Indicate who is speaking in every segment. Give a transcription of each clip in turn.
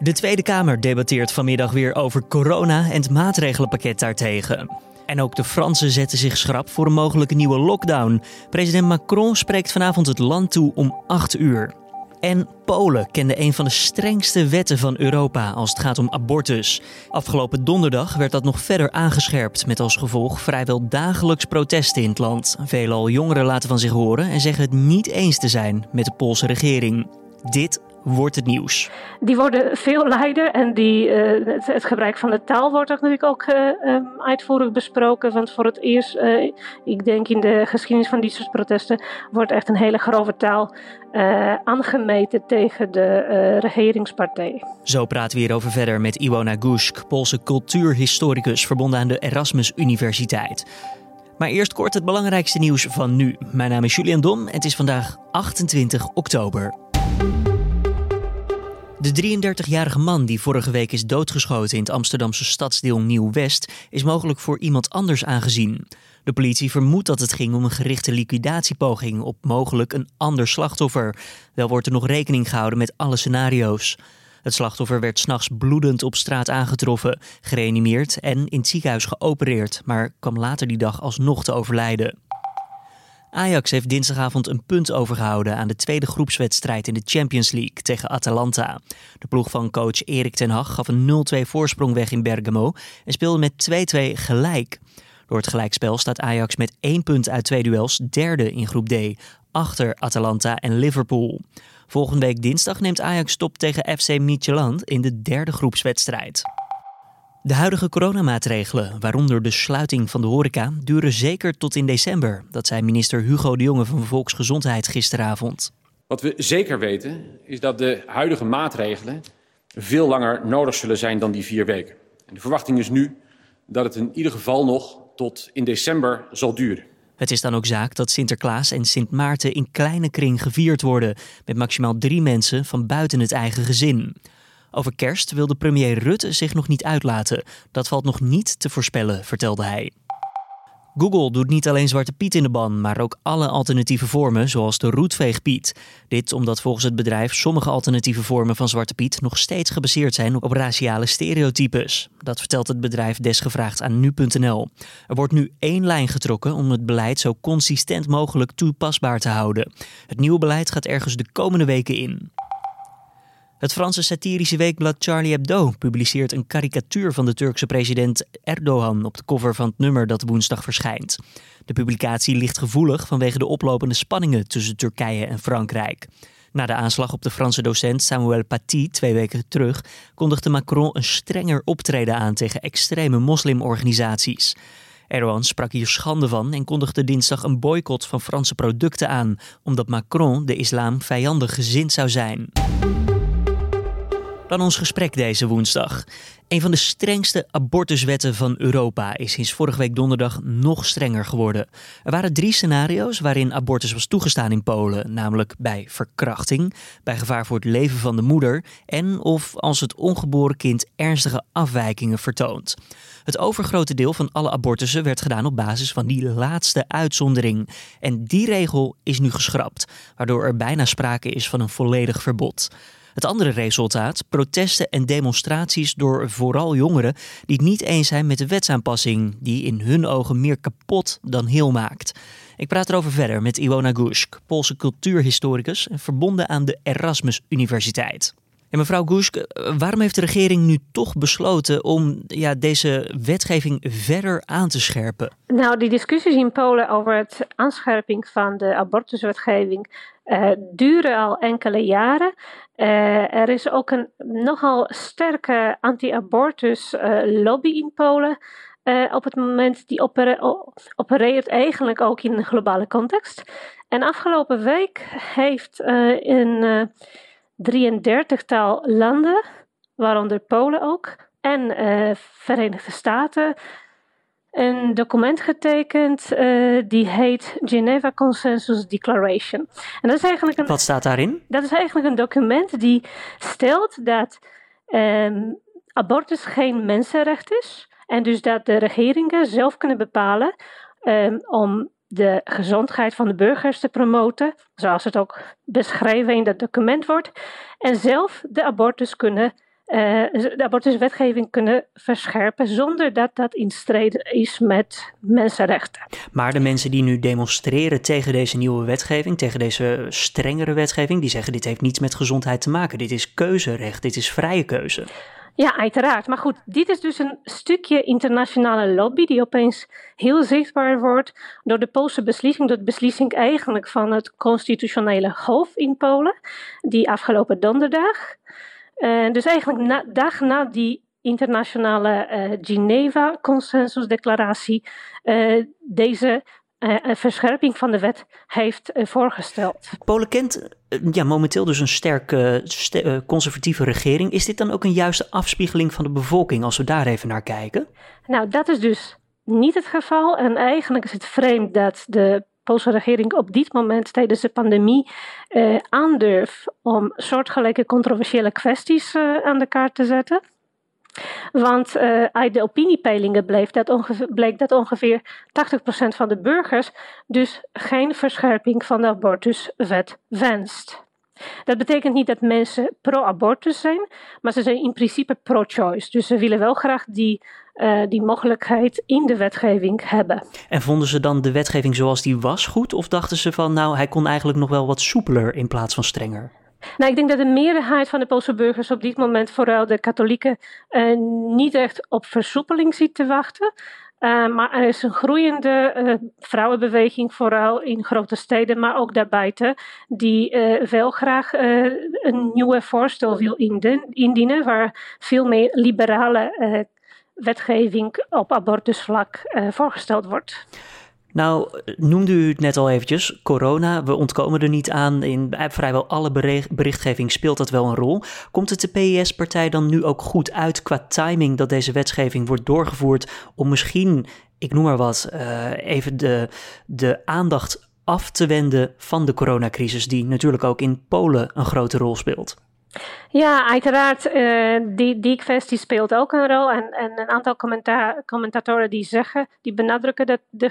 Speaker 1: De Tweede Kamer debatteert vanmiddag weer over corona en het maatregelenpakket daartegen. En ook de Fransen zetten zich schrap voor een mogelijke nieuwe lockdown. President Macron spreekt vanavond het land toe om 8 uur. En Polen kende een van de strengste wetten van Europa als het gaat om abortus. Afgelopen donderdag werd dat nog verder aangescherpt, met als gevolg vrijwel dagelijks protesten in het land. Veelal jongeren laten van zich horen en zeggen het niet eens te zijn met de Poolse regering. Dit wordt het nieuws.
Speaker 2: Die worden veel leider en die, uh, het, gebruik van de taal wordt natuurlijk ook uh, uitvoerig besproken. Want voor het eerst, uh, ik denk in de geschiedenis van die soort protesten, wordt echt een hele grove taal aangemeten tegen de regeringspartij.
Speaker 1: Zo praten we hierover verder met Iwona Gusk, Poolse cultuurhistoricus verbonden aan de Erasmus Universiteit. Maar eerst kort het belangrijkste nieuws van nu. Mijn naam is Julian Dom en het is vandaag 28 oktober. De 33-jarige man die vorige week is doodgeschoten in het Amsterdamse stadsdeel Nieuw-West is mogelijk voor iemand anders aangezien. De politie vermoedt dat het ging om een gerichte liquidatiepoging op mogelijk een ander slachtoffer. Wel wordt er nog rekening gehouden met alle scenario's. Het slachtoffer werd s'nachts bloedend op straat aangetroffen, gereanimeerd en in het ziekenhuis geopereerd, maar kwam later die dag alsnog te overlijden. Ajax heeft dinsdagavond een punt overgehouden aan de tweede groepswedstrijd in de Champions League tegen Atalanta. De ploeg van coach Erik ten Hag gaf een 0-2 voorsprong weg in Bergamo en speelde met 2-2 gelijk. Door het gelijkspel staat Ajax met één punt uit twee duels derde in groep D, achter Atalanta en Liverpool. Volgende week dinsdag neemt Ajax stop tegen FC Midtjylland in de derde groepswedstrijd. De huidige coronamaatregelen, waaronder de sluiting van de horeca, duren zeker tot in december. Dat zei minister Hugo de Jonge van Volksgezondheid gisteravond.
Speaker 3: Wat we zeker weten is dat de huidige maatregelen veel langer nodig zullen zijn dan die vier weken. En de verwachting is nu dat het in ieder geval nog tot in december zal duren.
Speaker 1: Het is dan ook zaak dat Sinterklaas en Sint Maarten in kleine kring gevierd worden, met maximaal drie mensen van buiten het eigen gezin. Over kerst wilde premier Rutte zich nog niet uitlaten. Dat valt nog niet te voorspellen, vertelde hij. Google doet niet alleen Zwarte Piet in de ban, maar ook alle alternatieve vormen, zoals de roetveegpiet. Dit omdat volgens het bedrijf sommige alternatieve vormen van Zwarte Piet nog steeds gebaseerd zijn op raciale stereotypes. Dat vertelt het bedrijf desgevraagd aan nu.nl. Er wordt nu één lijn getrokken om het beleid zo consistent mogelijk toepasbaar te houden. Het nieuwe beleid gaat ergens de komende weken in. Het Franse satirische weekblad Charlie Hebdo publiceert een karikatuur van de Turkse president Erdogan op de cover van het nummer dat woensdag verschijnt. De publicatie ligt gevoelig vanwege de oplopende spanningen tussen Turkije en Frankrijk. Na de aanslag op de Franse docent Samuel Paty twee weken terug kondigde Macron een strenger optreden aan tegen extreme moslimorganisaties. Erdogan sprak hier schande van en kondigde dinsdag een boycott van Franse producten aan, omdat Macron de islam vijandig gezind zou zijn. Dan ons gesprek deze woensdag. Een van de strengste abortuswetten van Europa is sinds vorige week donderdag nog strenger geworden. Er waren drie scenario's waarin abortus was toegestaan in Polen, namelijk bij verkrachting, bij gevaar voor het leven van de moeder en of als het ongeboren kind ernstige afwijkingen vertoont. Het overgrote deel van alle abortussen werd gedaan op basis van die laatste uitzondering. En die regel is nu geschrapt, waardoor er bijna sprake is van een volledig verbod. Het andere resultaat: protesten en demonstraties door vooral jongeren die het niet eens zijn met de wetsaanpassing, die in hun ogen meer kapot dan heel maakt. Ik praat erover verder met Iwona Gusk, Poolse cultuurhistoricus en verbonden aan de Erasmus Universiteit. Mevrouw Gusk, waarom heeft de regering nu toch besloten om ja, deze wetgeving verder aan te scherpen?
Speaker 2: Nou, die discussies in Polen over het aanscherping van de abortuswetgeving uh, duren al enkele jaren. Uh, er is ook een nogal sterke anti-abortus uh, lobby in Polen. op het moment die opereert eigenlijk ook in een globale context. En afgelopen week heeft een 33-tal landen, waaronder Polen ook, en Verenigde Staten, een document getekend uh, die heet Geneva Consensus Declaration.
Speaker 1: En dat is eigenlijk een, Wat staat daarin?
Speaker 2: Dat is eigenlijk een document die stelt dat um, abortus geen mensenrecht is. En dus dat de regeringen zelf kunnen bepalen um, om de gezondheid van de burgers te promoten, zoals het ook beschreven in dat document wordt, en zelf de abortus kunnen de abortuswetgeving kunnen verscherpen zonder dat dat in strijd is met mensenrechten.
Speaker 1: Maar de mensen die nu demonstreren tegen deze nieuwe wetgeving, tegen deze strengere wetgeving, die zeggen dit heeft niets met gezondheid te maken. Dit is keuzerecht, dit is vrije keuze.
Speaker 2: Ja, uiteraard. Maar goed, dit is dus een stukje internationale lobby die opeens heel zichtbaar wordt door de Poolse beslissing, de beslissing eigenlijk van het constitutionele hof in Polen, die afgelopen donderdag. Uh, dus eigenlijk na, dag na die internationale uh, Geneva-consensusdeclaratie uh, deze een verscherping van de wet heeft uh, voorgesteld.
Speaker 1: Polen kent uh, ja, momenteel dus een sterke st conservatieve regering. Is dit dan ook een juiste afspiegeling van de bevolking als we daar even naar kijken?
Speaker 2: Nou, dat is dus niet het geval. En eigenlijk is het vreemd dat de Poolse regering op dit moment tijdens de pandemie aandurft om soortgelijke controversiële kwesties aan de kaart te zetten. Want uh, uit de opiniepeilingen bleek dat ongeveer, bleek dat ongeveer 80% van de burgers dus geen verscherping van de abortuswet wenst. Dat betekent niet dat mensen pro-abortus zijn, maar ze zijn in principe pro-choice. Dus ze willen wel graag die, uh, die mogelijkheid in de wetgeving hebben.
Speaker 1: En vonden ze dan de wetgeving zoals die was goed? Of dachten ze van, nou, hij kon eigenlijk nog wel wat soepeler in plaats van strenger?
Speaker 2: Nou, ik denk dat de meerderheid van de Poolse burgers op dit moment, vooral de katholieken, uh, niet echt op versoepeling ziet te wachten. Uh, maar er is een groeiende uh, vrouwenbeweging, vooral in grote steden, maar ook daarbuiten, die wel graag een nieuwe voorstel wil indienen, waar veel meer liberale wetgeving op abortusvlak voorgesteld wordt.
Speaker 1: Nou, noemde u het net al eventjes, corona, we ontkomen er niet aan. In vrijwel alle berichtgeving speelt dat wel een rol. Komt het de PIS-partij dan nu ook goed uit qua timing dat deze wetgeving wordt doorgevoerd om misschien, ik noem maar wat, uh, even de, de aandacht af te wenden van de coronacrisis, die natuurlijk ook in Polen een grote rol speelt?
Speaker 2: Ja, uiteraard. Uh, die, die kwestie speelt ook een rol. En, en een aantal commenta commentatoren die zeggen, die benadrukken dat de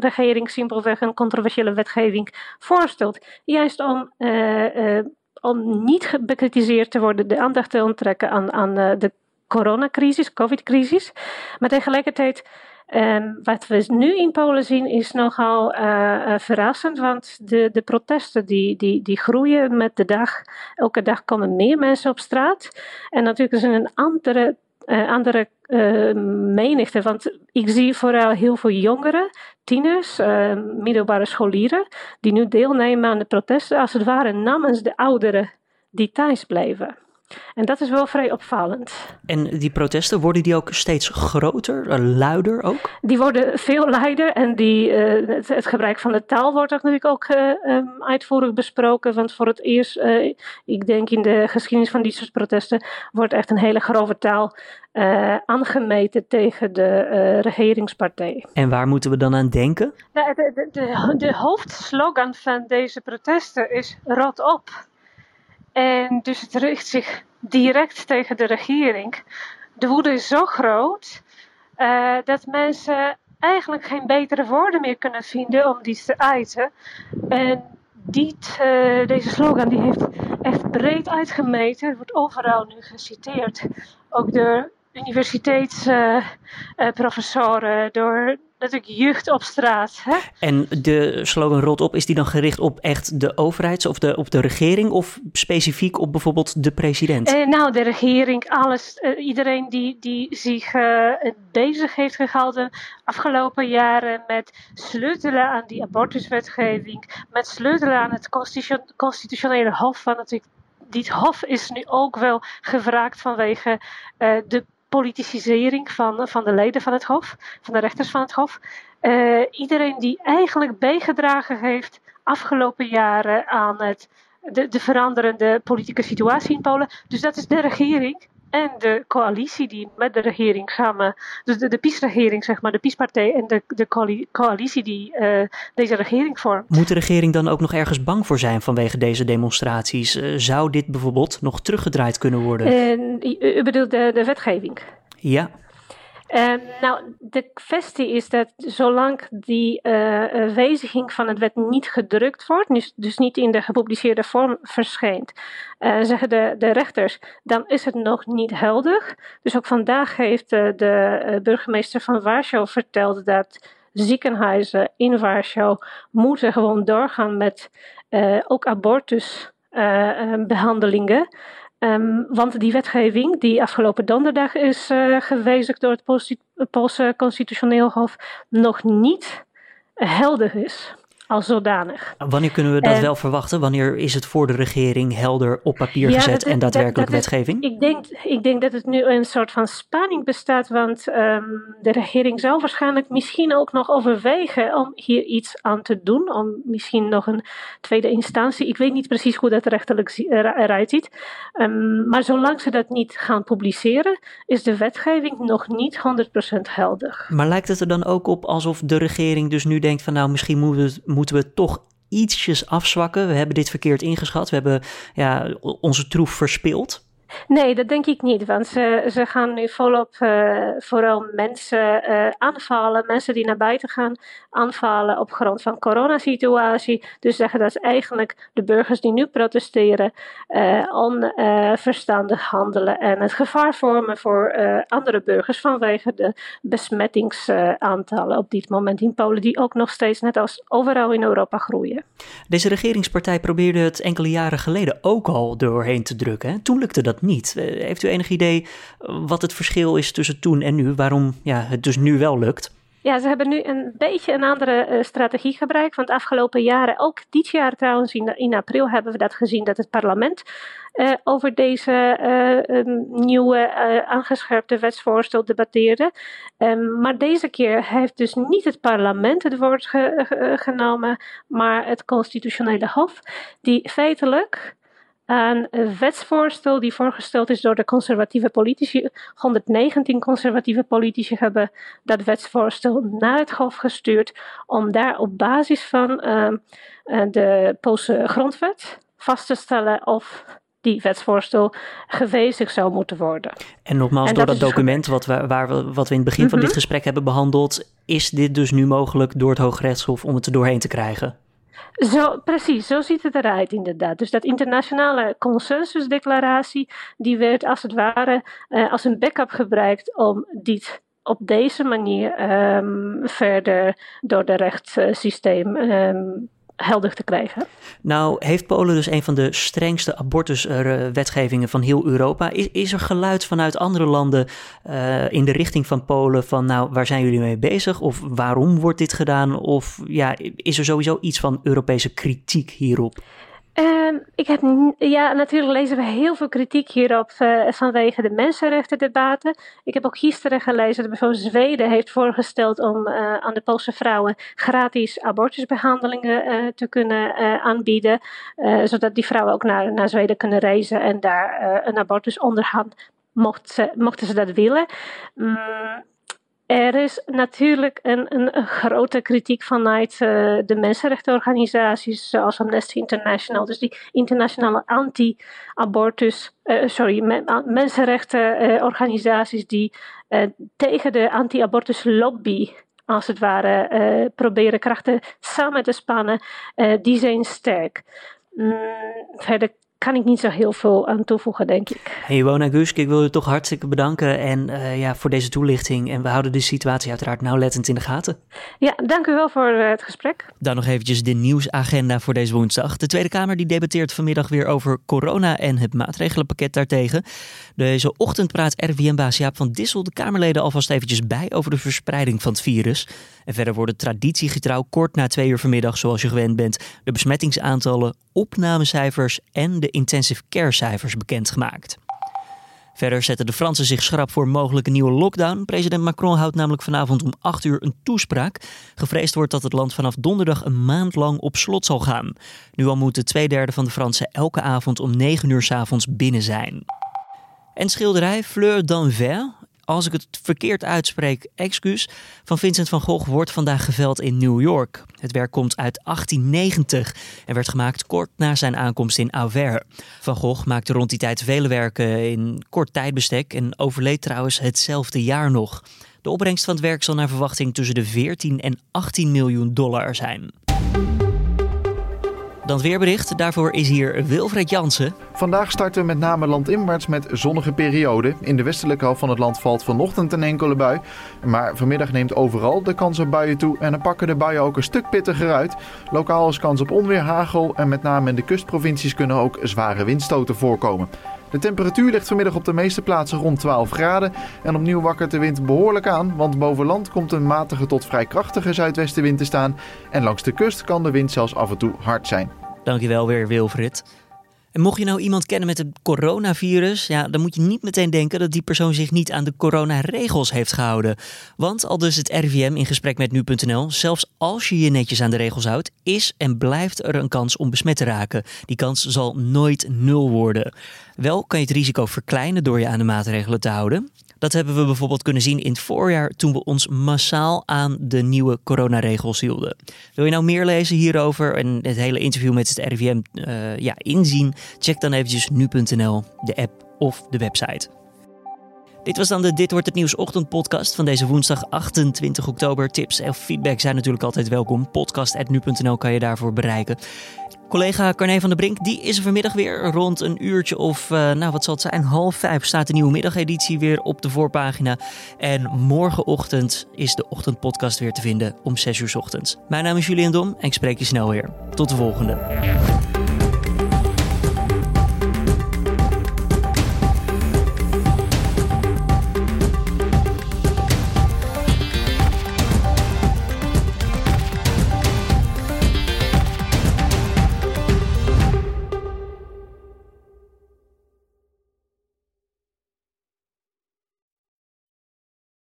Speaker 2: regering simpelweg een controversiële wetgeving voorstelt. Juist om, uh, uh, om niet bekritiseerd te worden, de aandacht te onttrekken aan, aan de coronacrisis, covid-crisis. Maar tegelijkertijd Um, wat we nu in Polen zien is nogal uh, uh, verrassend, want de, de protesten die, die, die groeien met de dag. Elke dag komen meer mensen op straat. En natuurlijk is er een andere, uh, andere menigte, want ik zie vooral heel veel jongeren, tieners, middelbare scholieren, die nu deelnemen aan de protesten, als het ware namens de ouderen die thuis blijven. En dat is wel vrij opvallend.
Speaker 1: En die protesten, worden die ook steeds groter, eh, luider ook?
Speaker 2: Die worden veel luider en die, uh, het, het, gebruik van de taal wordt natuurlijk ook uh, um, uitvoerig besproken. Want voor het eerst, uh, ik denk in de geschiedenis van die soort protesten, wordt echt een hele grove taal aangemeten tegen de regeringspartij.
Speaker 1: En waar moeten we dan aan denken?
Speaker 2: Nou, de, de, de, de hoofdslogan van deze protesten is rot op. En dus het richt zich direct tegen de regering. De woede is zo groot uh, dat mensen eigenlijk geen betere woorden meer kunnen vinden om die te uiten. En dit, uh, deze slogan die heeft echt breed uitgemeten. Het wordt overal nu geciteerd. Ook door universiteitsprofessoren, uh, door natuurlijk jeugd op straat. Hè?
Speaker 1: En de slogan rot op, is die dan gericht op echt de overheid of de, op de regering of specifiek op bijvoorbeeld de president?
Speaker 2: Uh, nou, de regering, alles. Uh, iedereen die, die zich uh, bezig heeft gehouden afgelopen jaren met sleutelen aan die abortuswetgeving, met sleutelen aan het constitutionele hof. Van natuurlijk, dit hof is nu ook wel gevraagd vanwege de politisering van, van de leden van het Hof, van de rechters van het Hof. Uh, iedereen die eigenlijk bijgedragen heeft afgelopen jaren aan het, de veranderende politieke situatie in Polen. Dus dat is de regering en de coalitie die met de regering samen, dus de, de PiS-regering, zeg maar, de PiS-partij en de, de coalitie die uh, deze regering vormt.
Speaker 1: Moet de regering dan ook nog ergens bang voor zijn vanwege deze demonstraties? Uh, zou dit bijvoorbeeld nog teruggedraaid kunnen worden?
Speaker 2: Uh, u bedoelt de, de wetgeving?
Speaker 1: Ja.
Speaker 2: Uh, nou, de kwestie is dat zolang die uh, wijziging van het wet niet gedrukt wordt, dus, dus niet in de gepubliceerde vorm verschijnt, uh, zeggen de, de rechters, dan is het nog niet helder. Dus ook vandaag heeft de burgemeester van Warschau verteld dat ziekenhuizen in Warschau moeten gewoon doorgaan met ook abortusbehandelingen. Um, want die wetgeving, die afgelopen donderdag is uh, door het Poolse Constitutioneel Hof, nog niet helder is als zodanig.
Speaker 1: Wanneer kunnen we dat wel verwachten? Wanneer is het voor de regering helder op papier gezet en daadwerkelijk wetgeving?
Speaker 2: ik, denk, ik denk dat het nu een soort van spanning bestaat, want um, de regering zal waarschijnlijk misschien ook nog overwegen om hier iets aan te doen, om misschien nog een tweede instantie. Ik weet niet precies hoe dat rechterlijk eruit ziet, um, maar zolang ze dat niet gaan publiceren, is de wetgeving nog niet 100% helder.
Speaker 1: Maar lijkt het er dan ook op alsof de regering dus nu denkt van nou misschien moeten we moeten we toch ietsjes afzwakken. We hebben dit verkeerd ingeschat. We hebben ja, onze troef verspeeld.
Speaker 2: Nee, dat denk ik niet. Want ze, ze gaan nu volop uh, vooral mensen uh, aanvallen. Mensen die naar buiten gaan aanvallen op grond van coronasituatie. Dus zeggen dat eigenlijk de burgers die nu protesteren uh, onverstandig handelen. En het gevaar vormen voor andere burgers vanwege de besmettingsaantallen op dit moment in Polen. Die ook nog steeds net als overal in Europa groeien.
Speaker 1: Deze regeringspartij probeerde het enkele jaren geleden ook al doorheen te drukken. Toen lukte dat niet. Eh, heeft u enig idee wat het verschil is tussen toen en nu? Waarom ja, het dus nu wel lukt?
Speaker 2: Ja, ze hebben nu een beetje een andere uh, strategie gebruikt. Want afgelopen jaren, ook dit jaar trouwens, in, in april hebben we dat gezien dat het parlement over deze um, nieuwe aangescherpte wetsvoorstel debatteerde. Um, maar deze keer heeft dus niet het parlement het woord ge genomen, maar het constitutionele hof, die feitelijk een wetsvoorstel die voorgesteld is door de conservatieve politici. 119 conservatieve politici hebben dat wetsvoorstel naar het Hof gestuurd om daar op basis van uh, de Poolse grondwet vast te stellen of die wetsvoorstel gewijzigd zou moeten worden.
Speaker 1: En nogmaals, en door dat, dat dus document wat we, waar we, wat we in het begin mm -hmm. van dit mhm. gesprek hebben behandeld, is dit dus nu mogelijk door het Hooggerechtshof om het er doorheen te krijgen?
Speaker 2: Zo, precies, zo ziet het eruit inderdaad. Dus dat internationale consensusdeclaratie, die werd als het ware uh, als een backup gebruikt om dit op deze manier um, verder door de rechtssysteem um, helder te krijgen.
Speaker 1: Nou, heeft Polen dus een van de strengste abortuswetgevingen van heel Europa. Is, er geluid vanuit andere landen uh, in de richting van Polen van, nou, waar zijn jullie mee bezig? Of waarom wordt dit gedaan? Of ja, is er sowieso iets van Europese kritiek hierop?
Speaker 2: Uh, ik heb, ja, natuurlijk lezen we heel veel kritiek hierop uh, vanwege de mensenrechtendebaten. Ik heb ook gisteren gelezen dat bijvoorbeeld Zweden heeft voorgesteld om uh, aan de Poolse vrouwen gratis abortusbehandelingen uh, te kunnen aanbieden. zodat die vrouwen ook naar, naar Zweden kunnen reizen en daar een abortus ondergaan mocht ze, mochten ze dat willen. Mm, er is natuurlijk een, een, grote kritiek vanuit uh, de mensenrechtenorganisaties zoals Amnesty International, dus die internationale anti-abortus, uh, sorry, me, mensenrechtenorganisaties die uh, tegen de anti-abortus lobby als het ware proberen krachten samen te spannen, die zijn sterk. Mm, verder kan ik niet zo heel veel aan toevoegen, denk ik.
Speaker 1: Hey Gusk, ik wil je toch hartstikke bedanken en, uh, ja, voor deze toelichting. En we houden de situatie uiteraard nauwlettend in de gaten.
Speaker 2: Ja, dank u wel voor uh, het gesprek.
Speaker 1: Dan nog eventjes de nieuwsagenda voor deze woensdag. De Tweede Kamer die debatteert vanmiddag weer over corona en het maatregelenpakket daartegen. Deze ochtend praat RVM-baas Jaap van Dissel de Kamerleden alvast eventjes bij over de verspreiding van het virus. En verder worden traditiegetrouw kort na twee uur vanmiddag, zoals je gewend bent, de besmettingsaantallen, opnamecijfers en de intensive care cijfers bekendgemaakt. Verder zetten de Fransen zich schrap voor mogelijke nieuwe lockdown. President Macron houdt namelijk vanavond om 8 uur een toespraak. Gevreesd wordt dat het land vanaf donderdag een maand lang op slot zal gaan. Nu al moeten twee derde van de Fransen elke avond om 9 uur s avonds binnen zijn. En schilderij Fleur d'Anvers als ik het verkeerd uitspreek, excuus, van Vincent van Gogh wordt vandaag geveld in New York. Het werk komt uit 1890 en werd gemaakt kort na zijn aankomst in Auvers. Van Gogh maakte rond die tijd vele werken in kort tijdbestek en overleed trouwens hetzelfde jaar nog. De opbrengst van het werk zal naar verwachting tussen de 14 en 18 miljoen dollar zijn. Dan weerbericht. Daarvoor is hier Wilfred Jansen.
Speaker 4: Vandaag starten we met name landinwaarts met zonnige perioden. In de westelijke helft van het land valt vanochtend een enkele bui. Maar vanmiddag neemt overal de kans op buien toe. En dan pakken de buien ook een stuk pittiger uit. Lokaal is kans op onweer, hagel. En met name in de kustprovincies kunnen ook zware windstoten voorkomen. De temperatuur ligt vanmiddag op de meeste plaatsen rond 12 graden. En opnieuw wakkert de wind behoorlijk aan, want boven land komt een matige tot vrij krachtige zuidwestenwind te staan. En langs de kust kan de wind zelfs af en toe hard zijn.
Speaker 1: Dankjewel weer, Wilfried. En mocht je nou iemand kennen met het coronavirus, ja, dan moet je niet meteen denken dat die persoon zich niet aan de coronaregels heeft gehouden. Want al dus het RIVM in gesprek met nu.nl, zelfs als je je netjes aan de regels houdt, is en blijft er een kans om besmet te raken. Die kans zal nooit nul worden. Wel kan je het risico verkleinen door je aan de maatregelen te houden. Dat hebben we bijvoorbeeld kunnen zien in het voorjaar toen we ons massaal aan de nieuwe coronaregels hielden. Wil je nou meer lezen hierover en het hele interview met het RIVM uh, ja, inzien? Check dan eventjes nu.nl, de app of de website. Dit was dan de Dit wordt het nieuws ochtendpodcast van deze woensdag 28 oktober. Tips en feedback zijn natuurlijk altijd welkom. Podcast@nu.nl kan je daarvoor bereiken. Collega Carne van der Brink, die is er vanmiddag weer rond een uurtje of, uh, nou wat zal het zijn, half vijf staat de nieuwe middageditie weer op de voorpagina. En morgenochtend is de ochtendpodcast weer te vinden om 6 uur ochtends. Mijn naam is Julian Dom en ik spreek je snel weer. Tot de volgende.